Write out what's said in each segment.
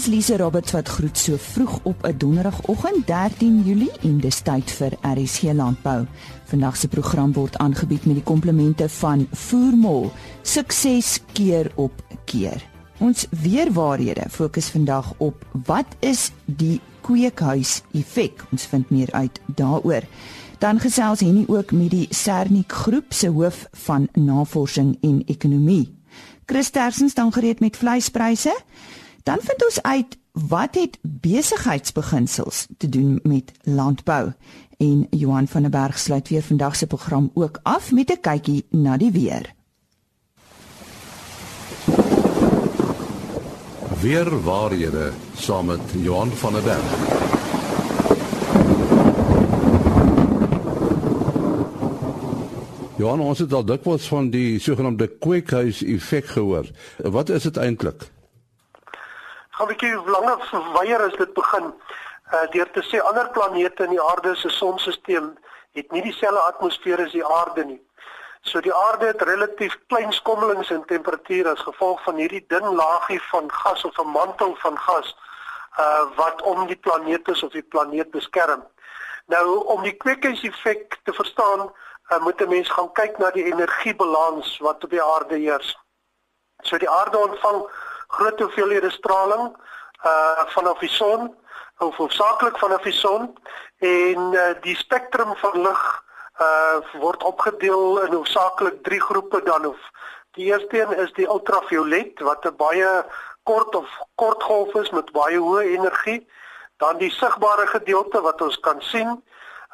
is Lise Roberts wat groet so vroeg op 'n donderdagoggend 13 Julie en dis tyd vir RSC Landbou. Vandag se program word aangebied met die komplemente van Voormol. Sukses keer op keer. Ons weerwaarhede fokus vandag op wat is die kweekhuis effek? Ons vind meer uit daaroor. Dan gesels Henny ook met die Sernik groep se hoof van navorsing en ekonomie. Chris Tersens dan gereed met vleispryse. Dan vind ons uit wat het besigheidsbeginsels te doen met landbou. En Johan van der Berg sluit weer vandag se program ook af met 'n kykie na die weer. Weer waarhede saam met Johan van der Berg. Johan, ons het al dikwels van die sogenaamde kweekhuis effek gehoor. Wat is dit eintlik? Gaan 'n bietjie langer verweier as dit begin uh, deur te sê ander planete in die aarde se sonstelsel het nie dieselfde atmosfeer as die aarde nie. So die aarde het relatief klein skommelings in temperatuur as gevolg van hierdie dun laagie van gas of 'n mantel van gas uh wat om die planeet is of die planeet beskerm. Nou om die kweekhuiseffek te verstaan, uh, moet 'n mens gaan kyk na die energiebalans wat op die aarde heers. So die aarde ontvang groot hoeveelhede straling uh vanaf die son of hoofsaaklik vanaf die son en uh, die spektrum van lig uh word opgedeel in hoofsaaklik drie groepe dan of die eerste een is die ultraviolet wat 'n baie kort of kort golf is met baie hoë energie dan die sigbare gedeelte wat ons kan sien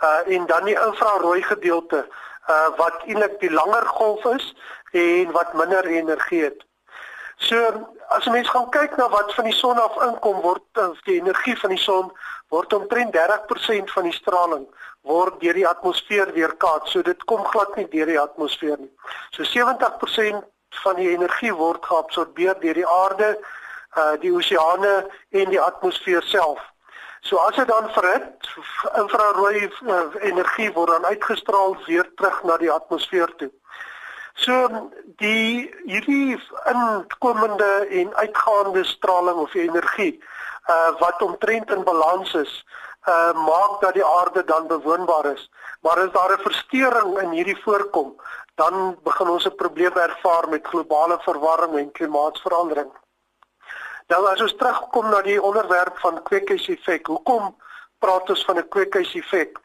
uh en dan die infrarooi gedeelte uh wat eintlik die langer golf is en wat minder energie het. So as 'n mens gaan kyk na wat van die son af inkom word of die energie van die son word omtrent 30% van die straling word deur die atmosfeer weerkaats. So dit kom glad nie deur die atmosfeer nie. So 70% van die energie word geabsorbeer deur die aarde, uh die oseane en die atmosfeer self. So as dit dan verhit, infrarooi uh, energie word dan uitgestraal weer terug na die atmosfeer toe. So die hierdie inkomende en uitgaande straling of energie uh wat omtrent in balans is, uh maak dat die aarde dan bewoonbaar is. Maar as daar 'n verstoring in hierdie voorkom, dan begin ons 'n probleem ervaar met globale verwarming en klimaatsverandering. Nou as ons terugkom na die onderwerp van kweekhuiseffek, hoekom praat ons van 'n kweekhuiseffek?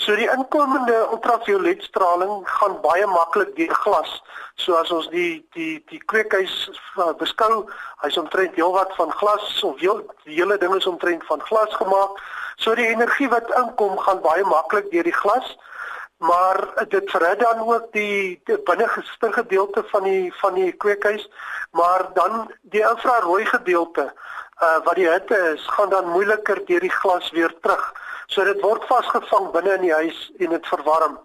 So die inkomende ultravioletstraling gaan baie maklik deur glas. So as ons die die die kweekhuis uh, beskou, hy's omtrent heelwat van glas of heel, die hele ding is omtrent van glas gemaak. So die energie wat inkom gaan baie maklik deur die glas. Maar dit verhit dan ook die, die binnengeste gedeelte van die van die kweekhuis, maar dan die infrarooi gedeelte uh, wat die hitte is, gaan dan moeiliker deur die glas weer terug. So dit word vasgevang binne in die huis en dit verwarm.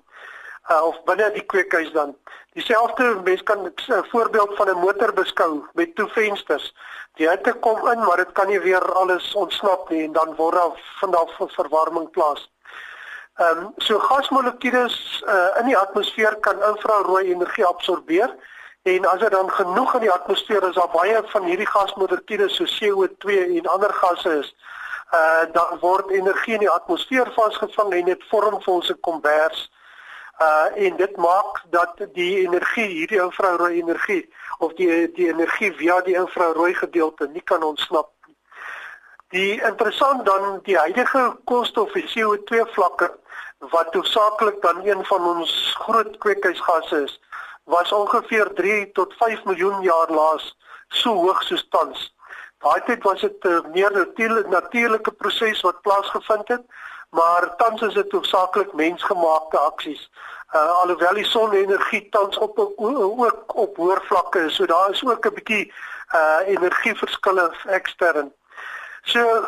Uh, of binne die kweekhuis dan. Dieselfde mens kan 'n voorbeeld van 'n motor beskou met twee vensters. Die hitte kom in, maar dit kan nie weer alles ontsnap nie en dan word daar van daar verwarming plaas. Ehm um, so gasmolekules uh, in die atmosfeer kan infrarooi energie absorbeer en as dit dan genoeg in die atmosfeer is, daar baie van hierdie gasmolekules so CO2 en ander gasse is uh dan word energie in die atmosfeer vasgevang en dit vorm vir ons 'n kombers. Uh en dit maak dat die energie, hierdie infrarooi energie of die die energie via die infrarooi gedeelte nie kan ontsnap nie. Die interessant dan die huidige koolstof en CO2 vlakke wat hoofsaaklik dan een van ons groot kweekhuisgasse is, was ongeveer 3 tot 5 miljoen jaar laas so hoog soos tans. Daai tyd was dit 'n uh, meer natuurlike proses wat plaasgevind het, maar tans is dit hoofsaaklik mensgemaakte aksies. Uh, alhoewel die sonenergie tans op ook op hoër vlakke is, so daar is ook 'n bietjie uh energieverskille ekstern. So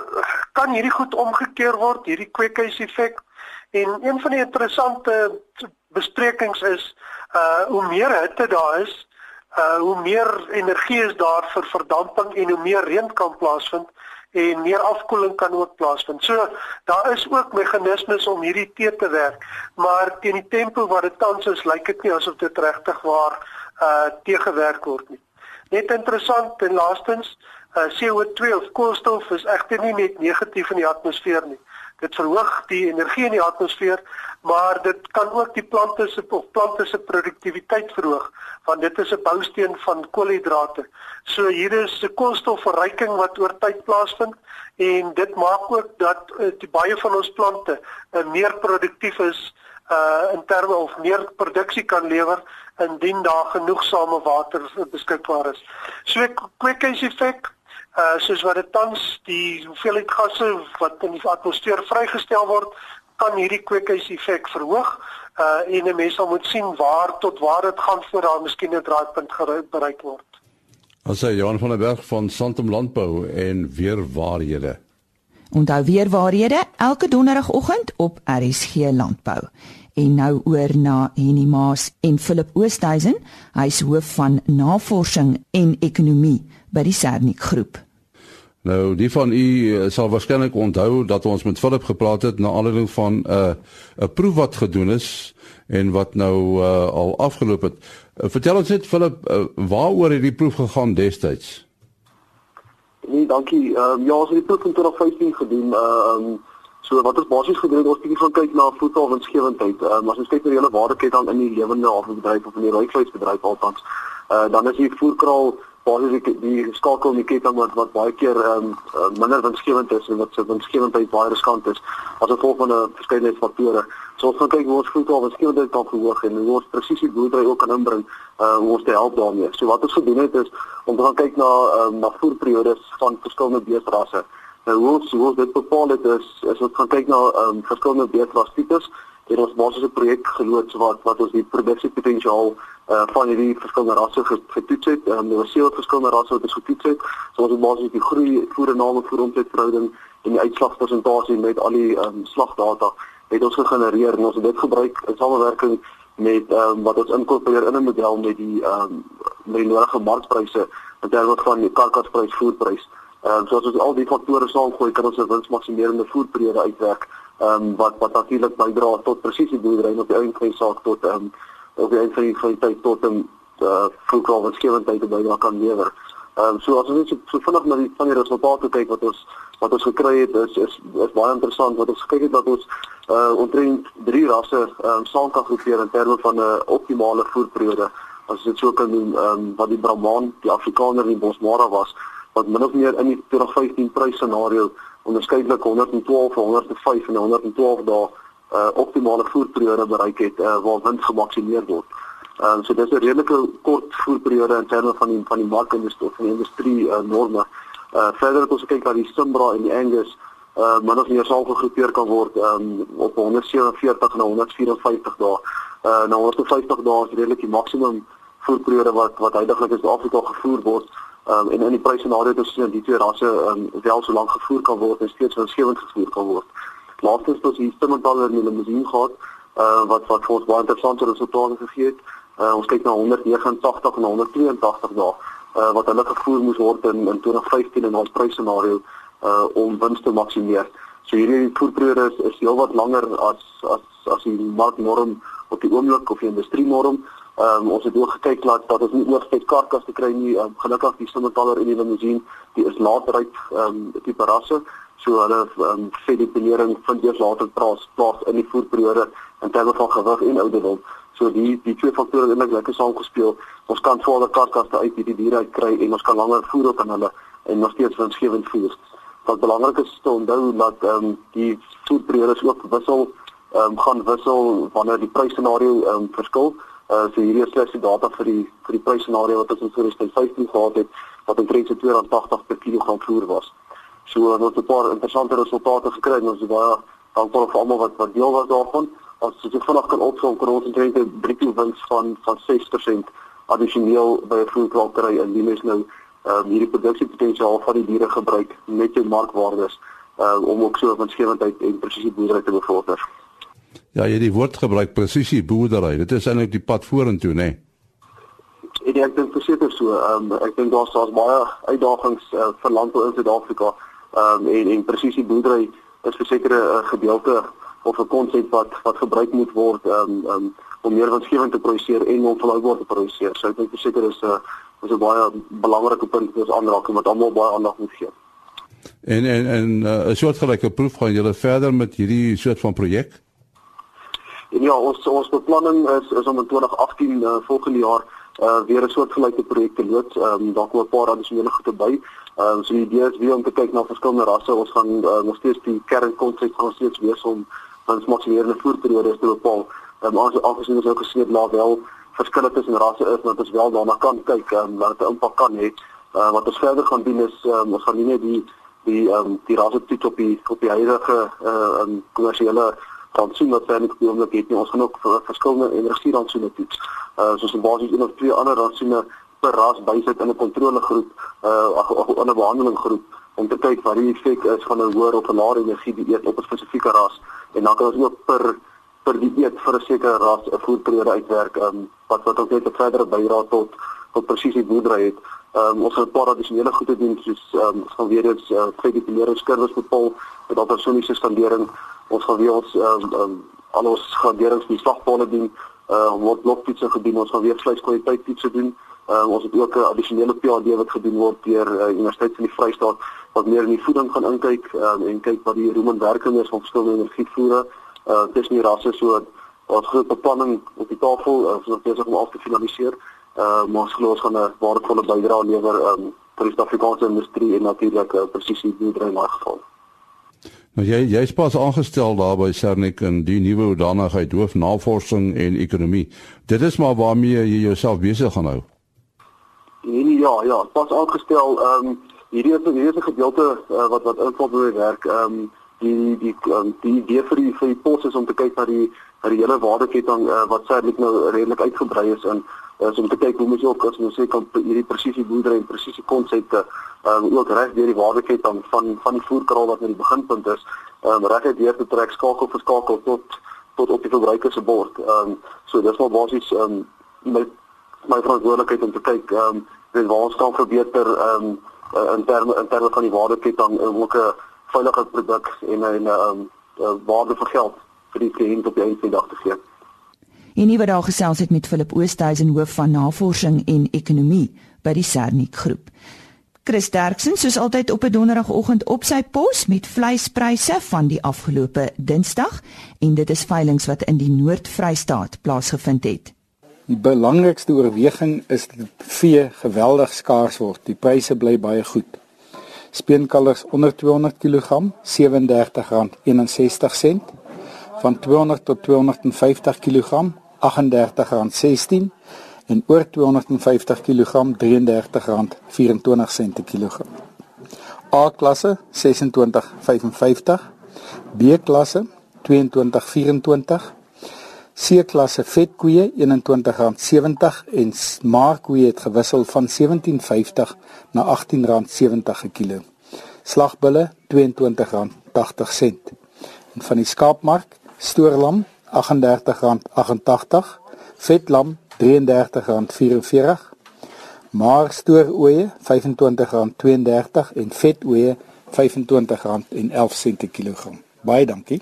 kan hierdie goed omgekeer word, hierdie kweekhuiseffek. En een van die interessante besprekings is uh hoe meer hitte daar is, uh hoe meer energie is daar vir verdamping en hoe meer reën kan plaasvind en meer afkoeling kan ook plaasvind. So daar is ook meganismes om hierdie te te werk, maar teen die tempo wat dit tans is, lyk dit nie asof dit regtig waar uh teëgewerk word nie. Net interessant en laastens, uh, CO2 of koolstof is egter nie net negatief in die atmosfeer nie. Dit verhoog die energie in die atmosfeer, maar dit kan ook die plante se of plante se produktiwiteit verhoog, want dit is 'n bousteen van koolhidrate. So hier is 'n koolstofverryking wat oor tyd plaasvind en dit maak ook dat uh, die baie van ons plante uh, meer produktief is uh in terme of meer produksie kan lewer indien daar genoegsame water beskikbaar is. So kweekhuiseffek uh soos wat dit tans die hoeveelheid gasse wat in die atmosfeer vrygestel word, kan hierdie kweekhuiseffek verhoog. Uh en 'n mens sal moet sien waar tot waar dit gaan voor daar miskien 'n draaipunt bereik word. Ons sê Johan van der Berg van Santam Landbou en weer waarhede. Onthou weer waarhede elke donderdagoggend op RSG Landbou. En nou oor na Henny Maas en Philip Oosthuizen, hy's hoof van navorsing en ekonomie by die Sernik Groep. Nou, die van u uh, sal waarskynlik onthou dat ons met Philip gepraat het na aanleiding van 'n uh, 'n proef wat gedoen is en wat nou uh, al afgeloop het. Uh, vertel ons net Philip, uh, waaroor het die proef gegaan destyds? Nee, dankie. Ehm um, ja, ons het die proef in 2015 gedoen. Ehm um, so wat ons basies gedoen het, ons bietjie gaan kyk na voedselwinsgewendheid. Ehm um, as ons kyk na die hele waardeketting in die lewende havenbedryf of in die rooivleisbedryf althans, uh, dan is die voerkraal basies die, die skakel in die ketting wat wat baie keer ehm um, uh, minder winsgewend is en wat se winsgewendheid baie riskant is as gevolg van 'n verskeidenheid faktore. So ons gaan kyk hoe ons voedsel winsgewendheid kan verhoog en hoe ons presisie boerdery ook kan inbring uh hoe ons te help daarmee. So wat ons gedoen het is om te gaan kyk na ehm um, na voerperiodes van verskillende beestrasse. Nou hoe ons, hoe ons dit bepaal het is is ons gaan kyk na ehm um, verskillende beestras en ons basies 'n projek geloods wat wat ons die produksiepotensiaal uh van hierdie verskillende rasse getoets het. Ehm um, daar was sewe verskillende rasse wat ons getoets het. So ons het basies die groei voedername vir omsetverhouding en die uitslagpersentasie met al die um, slagdata het ons gegenereer en ons het dit gebruik in samewerking met um, wat ons inkorporeer in 'n model met die um, met die nodige markpryse in terme van die karkasprys voerprys. Ehm um, so as ons al die faktore saamgooi kan ons 'n winsmaksimerende voerperiode uitwerk ehm um, wat wat natuurlik bydra tot presisie boerdery op die einde van die saak tot ehm um, op die einde van die, van die tyd tot 'n uh, voedselkraal wat skewendheid by daar kan lewer. Ehm um, so as ons net so, so vinnig na die van die resultate kyk wat ons wat ons gekry het is is is baie interessant wat ons gekyk het dat ons uh omtrent drie rasse ehm um, saam kan groepeer in terme van 'n uh, optimale voerperiode. As dit so kan doen ehm um, wat die Brahman, die Afrikaner en die Bosmara was wat min of meer in die 2015 prys scenario onderskeidelik 112 vir 105 en 112 dae uh, optimale voerperiode bereik het uh, waar wind gemaksimeer word. Ehm um, so dis 'n redelike kort voerperiode in terme van die van die markindustrie van die industrie uh, norme. Uh verder het ons gekyk na die Simbra en die Angus uh min of meer sal gegroepeer kan word um, op 147 na 154 dae. Uh nou 150 dae is redelik die maksimum voerperiode wat wat heidaglik in Suid-Afrika gevoer word. Um, en in die pryssenario het ons gesien die twee rasse um, wel so lank gevoer kan word en steeds winsgewend gevoer kan word. Laastens ons hier Simmentaler in die limousine gehad uh, wat wat vir ons baie interessante resultate gegee het. Uh, ons kyk na 189 en 182 dae uh, wat hulle gevoer moes word in, in 2015 in ons pryssenario uh, om wins te maksimeer. So hierdie voerperiode is, is heelwat langer as as as die marknorm op die oomblik of die industrienorm. Ehm um, ons het ook gekyk dat dat ons nie oorspek karkas te kry nie. Um, gelukkig die Simmentaler in die limousine, die is laatryk ehm um, tipe rasse. So hulle um, sê die penering vind eers later plaas plaas in die voerperiode in terme van gewig en ouderdom. So die die twee faktore het eintlik lekker saamgespeel. Ons kan swaarder karkaste uit hierdie diere uit kry en ons kan langer voer op aan hulle en nog steeds winsgewend voer. Wat belangrik is te onthou dat ehm um, die voerperiodes ook wissel ehm um, gaan wissel wanneer die prysscenario ehm um, verskil. Uh so hierdie is slegs die data vir die vir die prysscenario wat ons in 2015 gehad het wat omtrent 280 per kilogram voer was. So ons het 'n paar interessante resultate gekry en ons is baie dankbaar vir almal wat wat deel was daarvan. As jy so vinnig kan opsom kan ons omtrent 'n bruto wins van van 6% addisioneel by 'n voerkraal en die mens nou um, hierdie produksiepotensiaal van die diere gebruik met jou markwaardes uh, om ook so winsgewendheid en presisie boerdery te bevorder. Ja, jy die woord gebruik presisie boerdery. Dit is eintlik die pad vorentoe, né? Nee? Ek dink verseker so. Ehm um, ek dink daar's daar's baie uitdagings uh, vir landbou in Suid-Afrika um, en en presisie boerdery is verseker 'n gedeelte of 'n konsep wat wat gebruik moet word um, um, om meer winsgewend te produseer en om volhoubaar te produseer. So ek dink verseker is 'n is 'n baie belangrike punt vir ons aanraking wat almal baie aandag moet gee. En en en uh, 'n uh, soortgelyke proef gaan julle verder met hierdie soort van projek? En ja, ons ons beplanning is is om in 2018 uh, volgende jaar uh, weer 'n soortgelyke projek te loods. Ehm um, daar kom 'n paar addisionele goede by. Ehm um, so die idee is weer om te kyk na verskillende rasse. Ons gaan uh, nog steeds die kernkonsep gaan steeds wees om ons maksimerende voerperiodes te bepaal. Ehm um, ons afgesien ons ook gesien dat wel verskille tussen rasse is, maar ons wel daarna kan kyk ehm um, wat dit 'n impak kan hê. Uh, wat ons verder gaan doen is um, ons gaan nie net die die ehm um, die rasse toets op die op die huidige eh uh, um, kommersiële rantsoen wat verder op die oomblik het nie. Ons gaan ook verskillende energie rantsoene toets. Uh soos 'n basies een of twee ander rantsoene per ras bysit in 'n kontrolegroep, uh ag 'n behandelinggroep om te kyk wat die effek is van 'n hoër of 'n laer energie dieet op 'n spesifieke ras en dan kan ons ook per per dieet vir 'n sekere ras 'n voedperiode uitwerk um, wat wat ook net 'n verdere bydra tot tot presisie boerdery het. Um, ons het 'n paar addisionele goede doen soos ehm um, gaan weer eens uh, vegetariese bepaal met altersoniese standering ons gaan weer ons ehm um, um, al ons graderings die slagpale doen. Uh word bloktoetse gedoen. Ons gaan weer vleiskwaliteit toetse doen. Uh, ons het ook 'n addisionele PhD wat gedoen word deur uh, Universiteit van die Vrystaat wat meer in die voeding gaan inkyk um, en kyk wat die roemenwerking is van verskillende energievoere uh tussen die rasse. So wat groot beplanning op die tafel uh, ons is besig om af te finaliseer. Uh maar ons glo ons gaan 'n waardevolle bydrae lewer um, vir die Suid-Afrikaanse industrie en natuurlik uh, presisie boerdery in daai geval Nou jy jy's pas aangestel daar by Cernik in die nuwe hoedanigheid hoof navorsing en ekonomie. Dit is maar waarmee jy jouself besig gaan hou. Nee, nee ja, ja, pas aangestel. Ehm um, hierdie is 'n hierdie gedeelte uh, wat wat inval by werk. Ehm um, die die um, die idee vir die vir die pos is om te kyk na die na die hele waardeketting uh, wat Cernik nou redelik uitgebrei is in is om te kyk hoe mens ook as ons sê kan hierdie presisie boerdery en presisie konsepte ehm um, ook reg deur die waardeketting van van die voerkraal wat in die beginpunt is, ehm um, reg deur te trek skakel vir skakel tot tot op die verbruiker se bord. Ehm um, so dis maar basies ehm um, my my verantwoordelikheid om te kyk ehm um, waar ons kan verbeter ehm um, in terme in terme van die waardeketting om ook 'n veilige produk en 'n ehm waarde vir geld vir die kliënt op die einde van die dag te gee. En nie wat daar gesels het met Philip Oosthuizen hoof van navorsing en ekonomie by die Sernik groep. Chris Derksen soos altyd op 'n donderdagoggend op sy pos met vleispryse van die afgelope Dinsdag en dit is veilinge wat in die Noord-Vrystaat plaasgevind het. Die belangrikste oorweging is dat vee geweldig skaars word. Die pryse bly baie goed. Speenkalvers onder 200 kg R37.61 van 200 tot 250 kg R38.16 en oor 250 kg R33.24 per kilogram. A klasse 26.55, B klasse 22.24, C klasse vetkoeie R21.70 en maarkoeie het gewissel van R17.50 na R18.70 per kilo. Slagbulle R22.80. En van die skaapmark stoorlam R38.88, vetlam R33.44, maar stooroeie R25.32 en vetoeie R25.11 per kilogram. Baie dankie.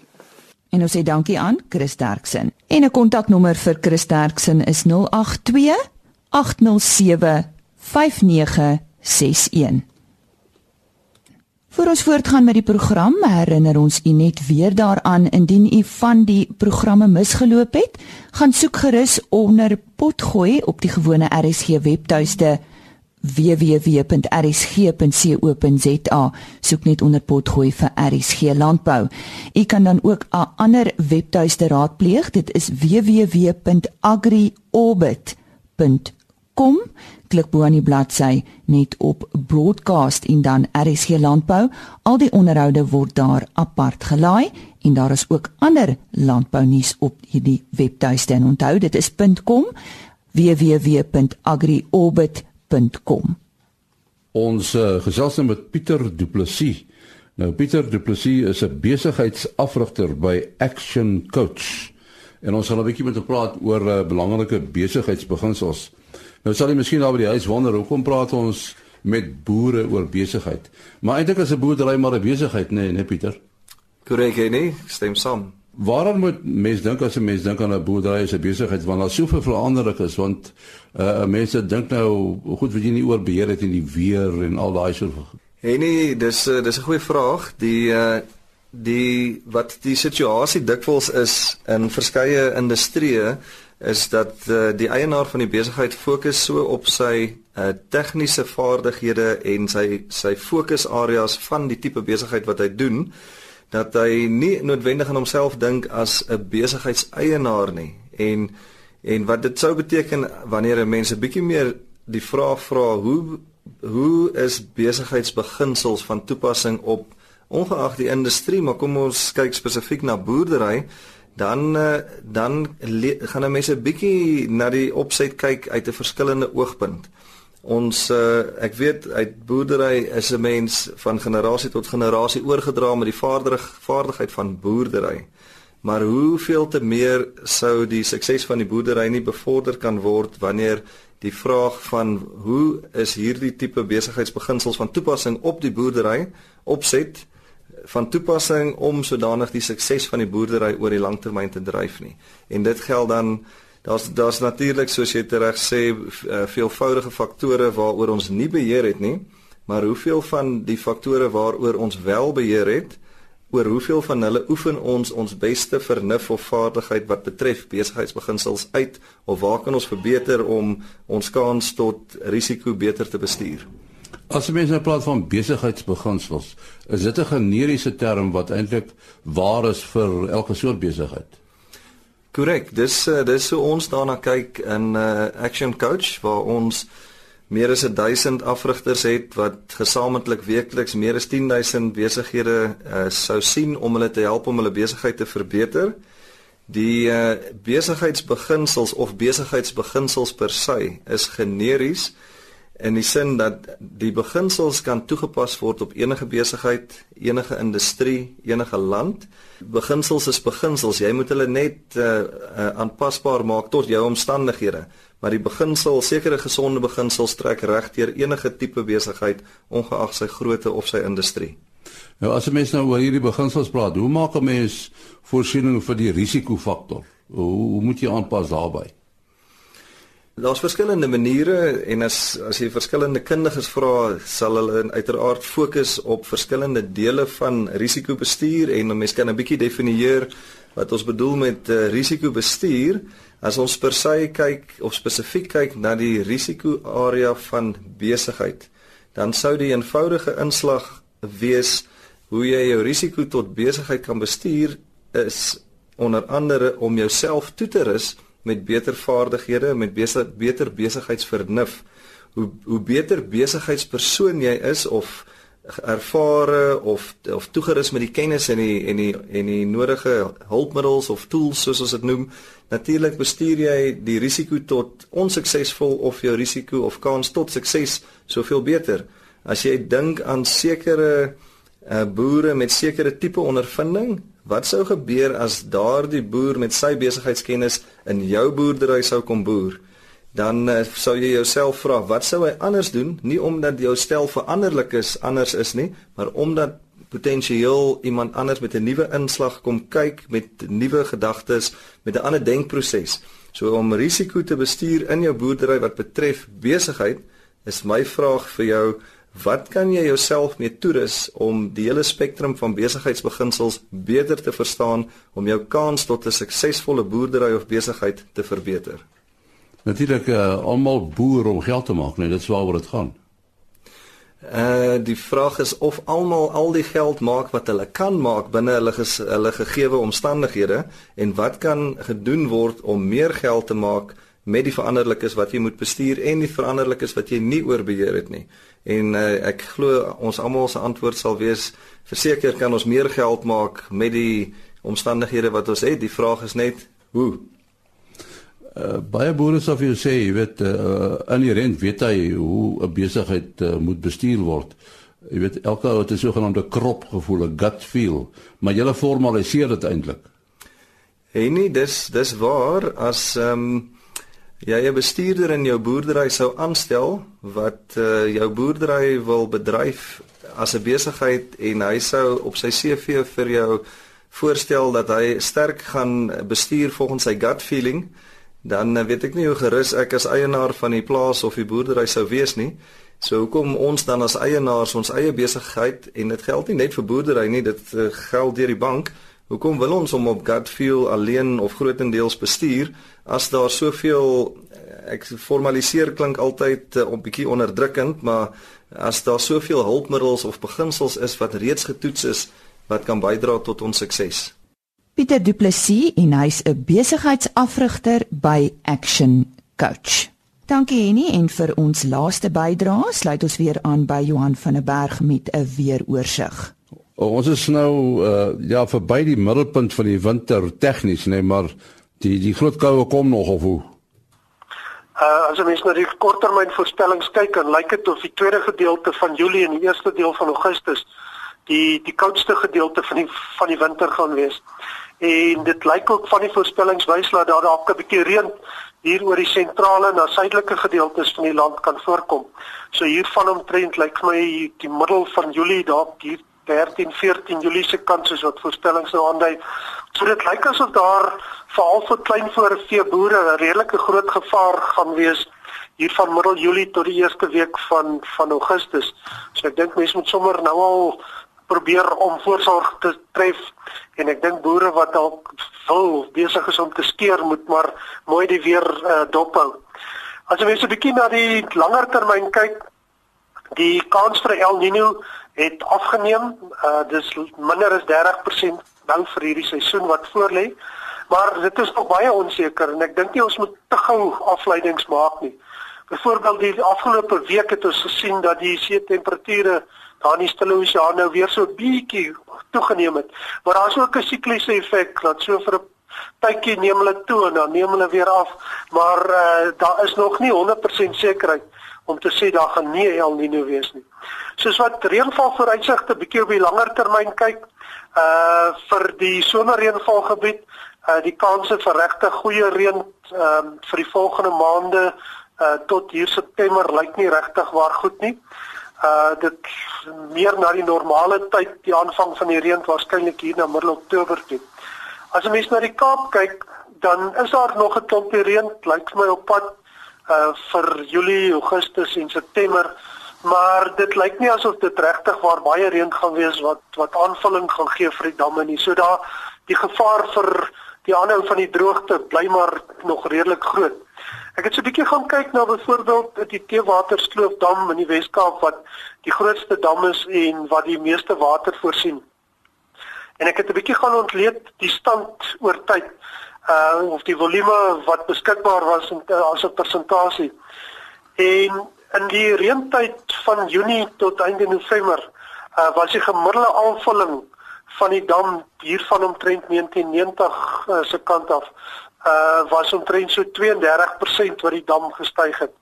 En ons sê dankie aan Chris Derksen. En 'n kontaknommer vir Chris Derksen is 082 807 5961. Voor ons voortgaan met die program, herinner ons u net weer daaraan indien u van die programme misgeloop het, gaan soek gerus onder potgooi op die gewone RSG webtuiste www.rsg.co.za soek net onder potgooi vir RSG landbou. U kan dan ook 'n ander webtuiste raadpleeg. Dit is www.agriorbit.com klik bo aan die bladsy net op broadcast en dan RSG landbou. Al die onderhoude word daar apart gelaai en daar is ook ander landbounuus op hierdie webtuiste. En onthou dit is .com www.agriorbit.com. Ons uh, gesels nou met Pieter Du Plessis. Nou Pieter Du Plessis is 'n besigheidsafrigter by Action Coach. En ons gaan 'n bietjie met hom praat oor uh, belangrike besigheidsbeginsels. Nou sal jy miskien daar by die huis wonder hoekom praat ons met boere oor besigheid. Maar eintlik is 'n boerdery maar 'n besigheid, nê, nee, nee Pieter? Korrek, nee, stem saam. Waaraan moet mens dink as 'n mens dink aan 'n boerdery as 'n besigheid want daar soveel veranderlik is want uh mense dink nou goed wat jy nie oor beheer het in die weer en al daai soort Hey nee, dis uh, dis 'n goeie vraag. Die uh die wat die situasie dikwels is in verskeie industrieë is dat uh, die eienaar van die besigheid fokus so op sy uh, tegniese vaardighede en sy sy fokusareas van die tipe besigheid wat hy doen dat hy nie noodwendig aan homself dink as 'n besigheidseienaar nie. En en wat dit sou beteken wanneer 'n mens 'n bietjie meer die vraag vra hoe hoe is besigheidsbeginsels van toepassing op ongeag die industrie maar kom ons kyk spesifiek na boerdery dan eh, dan gaan mense 'n bietjie na die opset kyk uit 'n verskillende oogpunt. Ons uh, ek weet uit boerdery is 'n mens van generasie tot generasie oorgedra met die vaardig vaardigheid van boerdery. Maar hoeveel te meer sou die sukses van die boerdery nie bevorder kan word wanneer die vraag van hoe is hierdie tipe besigheidsbeginsels van toepassing op die boerdery opset van toepassing om sodanig die sukses van die boerdery oor die langtermyn te dryf nie. En dit geld dan daar's daar's natuurlik soos jy reg sê eh, veelvoudige faktore waaroor ons nie beheer het nie, maar hoeveel van die faktore waaroor ons wel beheer het, oor hoeveel van hulle oefen ons ons beste vernuf of vaardigheid wat betref besigheidsbeginsels uit of waar kan ons verbeter om ons kans tot risiko beter te bestuur? As mense nou praat van besigheidsbeginsels, is dit 'n generiese term wat eintlik waar is vir elke soort besigheid. Korrek, dis uh, dis hoe ons daarna kyk in uh, Action Coach waar ons meer as 1000 afrigters het wat gesamentlik weekliks meer as 10000 besighede uh, sou sien om hulle te help om hulle besigheid te verbeter. Die uh, besigheidsbeginsels of besigheidsbeginsels per se is generies in die sin dat die beginsels kan toegepas word op enige besigheid, enige industrie, enige land. Beginsels is beginsels. Jy moet hulle net uh, uh, aanpasbaar maak tot jou omstandighede. Maar die beginsel, sekere gesonde beginsels trek reg deur enige tipe besigheid, ongeag sy grootte of sy industrie. Nou as 'n mens nou oor hierdie beginsels praat, hoe maak 'n mens voorsiening vir die risikofaktor? Hoe, hoe moet jy aanpas daarbye? Daar's verskillende maniere en as as jy verskillende kundiges vra, sal hulle uiteraard fokus op verskillende dele van risikobestuur en mense kan 'n bietjie definieer wat ons bedoel met uh, risikobestuur. As ons per se kyk of spesifiek kyk na die risikoarea van besigheid, dan sou die eenvoudige inslag wees hoe jy jou risiko tot besigheid kan bestuur is onder andere om jouself toe te rus met beter vaardighede, met beter beter besigheidsvernuf. Hoe hoe beter besigheidspersoon jy is of ervare of of toegerus met die kennis en die en die en die nodige hulpmiddels of tools soos ons dit noem, natuurlik bestuur jy die risiko tot onsuksesvol of jou risiko of kans tot sukses soveel beter. As jy dink aan sekere uh, boere met sekere tipe ondervinding, Wat sou gebeur as daardie boer met sy besigheidskennis in jou boerdery sou kom boer? Dan uh, sou jy jouself vra, wat sou hy anders doen? Nie omdat jou stel veranderlik is, anders is nie, maar omdat potensieel iemand anders met 'n nuwe inslag kom kyk met nuwe gedagtes, met 'n ander denkproses. So om risiko te bestuur in jou boerdery wat betref besigheid, is my vraag vir jou, Wat kan jy jouself mee toerus om die hele spektrum van besigheidsbeginsels beter te verstaan om jou kans tot 'n suksesvolle boerdery of besigheid te verbeter? Natuurlik uh, almal boer om geld te maak, nee, dit is waaroor dit gaan. Uh die vraag is of almal al die geld maak wat hulle kan maak binne hulle ges, hulle gegeewe omstandighede en wat kan gedoen word om meer geld te maak met die veranderlikes wat jy moet bestuur en die veranderlikes wat jy nie oorbeheer het nie. En uh, ek glo ons almal se antwoord sal wees verseker kan ons meer geld maak met die omstandighede wat ons het. Die vraag is net hoe. Uh, baie boere sou vir jou sê, jy weet, uh, inherent weet hy hoe 'n besigheid uh, moet bestuur word. Jy weet, elke ou het 'n sogenaamde krop gevoel, 'n gut feel, maar jy formaliseer dit eintlik. Hey nee, dis dis waar as ehm um, jy 'n bestuurder in jou boerdery sou aanstel wat uh, jou boerdery wil bedryf as 'n besigheid en hy sou op sy CV vir jou voorstel dat hy sterk gaan bestuur volgens sy gut feeling, dan weet ek nie hoe gerus ek as eienaar van die plaas of die boerdery sou wees nie. So hoekom ons dan as eienaars ons eie besigheid en dit geld nie net vir boerdery nie, dit geld deur die bank. Hoekom wil ons om op gut feel alleen of grootendeels bestuur as daar soveel ek formaliseer klink altyd uh, 'n bietjie onderdrukkend, maar as daar soveel hulpmiddels of beginsels is wat reeds getoets is wat kan bydra tot ons sukses. Pieter Du Plessis en hy's 'n besigheidsafrigter by Action Coach. Dankie Henny en vir ons laaste bydrae sluit ons weer aan by Johan van der Berg met 'n weeroorsig. Ons is nou uh, ja verby die middelpunt van die winter tegnies, nee, maar die die groot koue kom nog of hoe? Uh as jy mens na die korttermyn voorspellings kyk, dan lyk dit of die tweede gedeelte van Julie en die eerste deel van Augustus die die koudste gedeelte van die van die winter gaan wees. En dit lyk ook van die voorspellings wys dat daar dalk 'n bietjie reën hier oor die sentrale en suidelike gedeeltes van die land kan voorkom. So hiervan omtrent lyk my die middel van Julie dalk hier 13 14 Julie se kans is wat voorspellings nou aandui. So dit lyk asof daar veral vir kleinvoorvee boere 'n redelike groot gevaar gaan wees hier van middel Julie tot die eerste week van van Augustus. So ek dink mense moet sommer nou al probeer om voorsorg te tref en ek dink boere wat dalk wil besig is om te skeer moet maar mooi die weer uh, dophou. As jy mense 'n bietjie na die langer termyn kyk, die kans vir El Niño het afgeneem. Uh dis minder as 30% nou vir hierdie seisoen wat voorlê. Maar dit is nog baie onseker en ek dink nie ons moet te gou afleidings maak nie. Byvoorbeeld die afgelope week het ons gesien dat die see temperature daar in die Stille Oseaan nou weer so bietjie toegeneem het. Maar daar's ook 'n sikliese effek dat so vir 'n tydjie neem hulle toe en dan neem hulle weer af, maar uh, daar is nog nie 100% sekerheid om te sê daar gaan nie El Niño wees nie. Soos wat reënval vooruitsigte bietjie op die langer termyn kyk, uh vir die somerreënvalgebied, uh die kanse vir regte goeie reën um vir die volgende maande uh tot hier September lyk nie regtig waar goed nie. Uh dit meer na die normale tyd, die aanvang van die reën waarskynlik hier na middel Oktober toe. As jy mens na die Kaap kyk, dan is daar nog 'n klompie reën, lyk vir my op pad uh vir Julie, Augustus en September, maar dit lyk nie asof dit regtig waar baie reën gaan wees wat wat aanvulling gaan gee vir die damme nie. So daar die gevaar vir die aanhou van die droogte bly maar nog redelik groot. Ek het so 'n bietjie gaan kyk na byvoorbeeld die Teewaterskloofdam in die Wes-Kaap wat die grootste dam is en wat die meeste water voorsien. En ek het 'n bietjie gaan ontleed die stand oor tyd uh of die volume wat beskikbaar was in, uh, as 'n persentasie. En in die reentyd van Junie tot einde November uh, was die gemiddelde aanvulling van die dam hier van omtrent 1990 uh, se kant af uh was omtrent so 32% wat die dam gestyg het.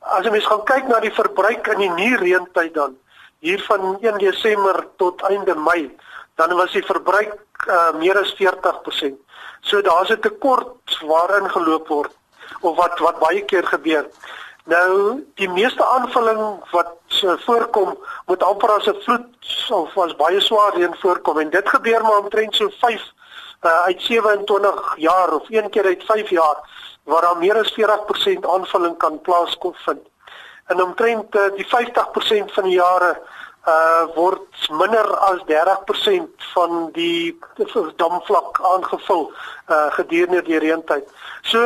As jy mens gaan kyk na die verbruik in die nie reentyd dan hier van 1 Desember tot einde Mei, dan was die verbruik uh meer as 40%. So daar's 'n tekort waarin geloop word of wat wat baie keer gebeur. Nou die meeste aanvulling wat so voorkom moet amper as 'n vloed of as baie swaar reën voorkom en dit gebeur maar omtrent so 5 uh, uit 27 jaar of een keer uit 5 jaar waar daar meer as 40% aanvulling kan plaasvind. En omtrent uh, die 50% van die jare uh word minder as 30% van die damvlak aangevul uh gedurende die reentyd. So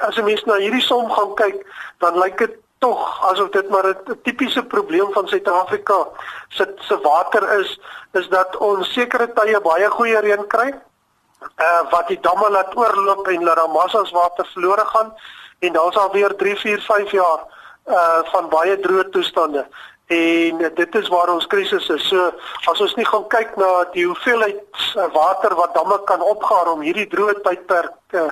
as 'n mens na hierdie som gaan kyk, dan lyk dit tog asof dit maar 'n tipiese probleem van Suid-Afrika se se water is, is dat ons sekere tye baie goeie reën kry. Uh wat die damme laat oorloop en laat daar massas water verlore gaan en dan's al weer 3, 4, 5 jaar uh van baie droë toestande en dit is waar ons krisis is. So as ons nie gaan kyk na die hoeveelheid eh, water wat damme kan opgaar om hierdie droë tydperk te,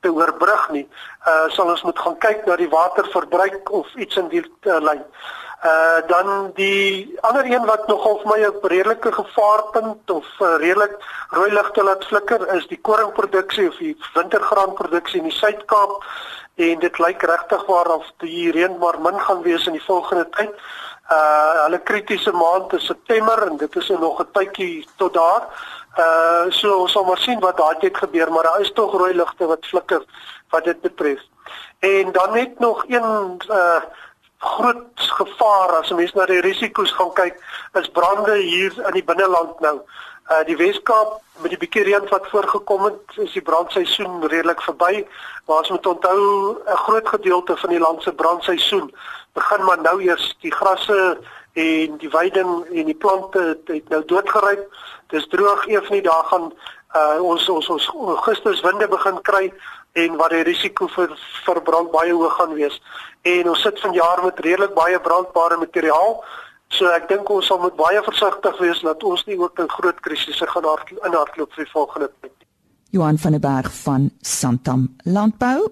te oorbrug nie, uh sal ons moet gaan kyk na die waterverbruik of iets in die uh, lyn. Uh dan die ander een wat nogal vir my 'n redelike gevaarpunt of uh, redelik rooi ligte laat flikker is die koringproduksie of die wintergraanproduksie in die Suid-Kaap en dit lyk regtig waar of die reën maar min gaan wees in die volgende tyd. Uh hulle kritiese maand is September en dit is nog 'n tydjie tot daar. Uh so ons sal maar sien wat daai tyd gebeur, maar daar is tog rooi ligte wat flikker wat dit betref. En dan net nog een uh groot gevaar as mens na die risiko's gaan kyk, is brande hier in die binneland nou. Uh die Weskaap met die bietjie reën wat voorgekom het, is die brandseisoen redelik verby. Maar as moet onthou 'n groot gedeelte van die land se brandseisoen begin maar nou eers die grasse en die weiding en die plante het, nou doodgeryp. Dis droog een van die dae gaan uh ons ons ons Augustus winde begin kry en wat die risiko vir vir brand baie hoog gaan wees. En ons sit vanjaar met redelik baie brandbare materiaal. So ek dink ons sal moet baie versigtig wees dat ons nie ook 'n groot krisisse gaan in hardloop vir volgende tyd. Johan van der Berg van Santam Landbou.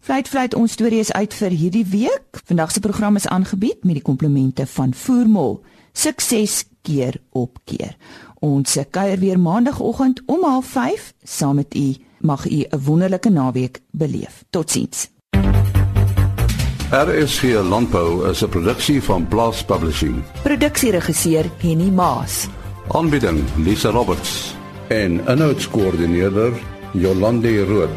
Vleit vleit ons storie is uit vir hierdie week. Vandag se program is aangebied met die komplimente van Voormol. Sukses keer op keer. Ons kuier weer maandagooggend om 05:30 saam met u mag u 'n wonderlike naweek beleef. Totsiens. RSG Landbou is 'n produksie van Blast Publishing. Produksieregisseur Henny Maas. Aanbieding Lisa Roberts en 'n notas koördineerder Jolande Rooi.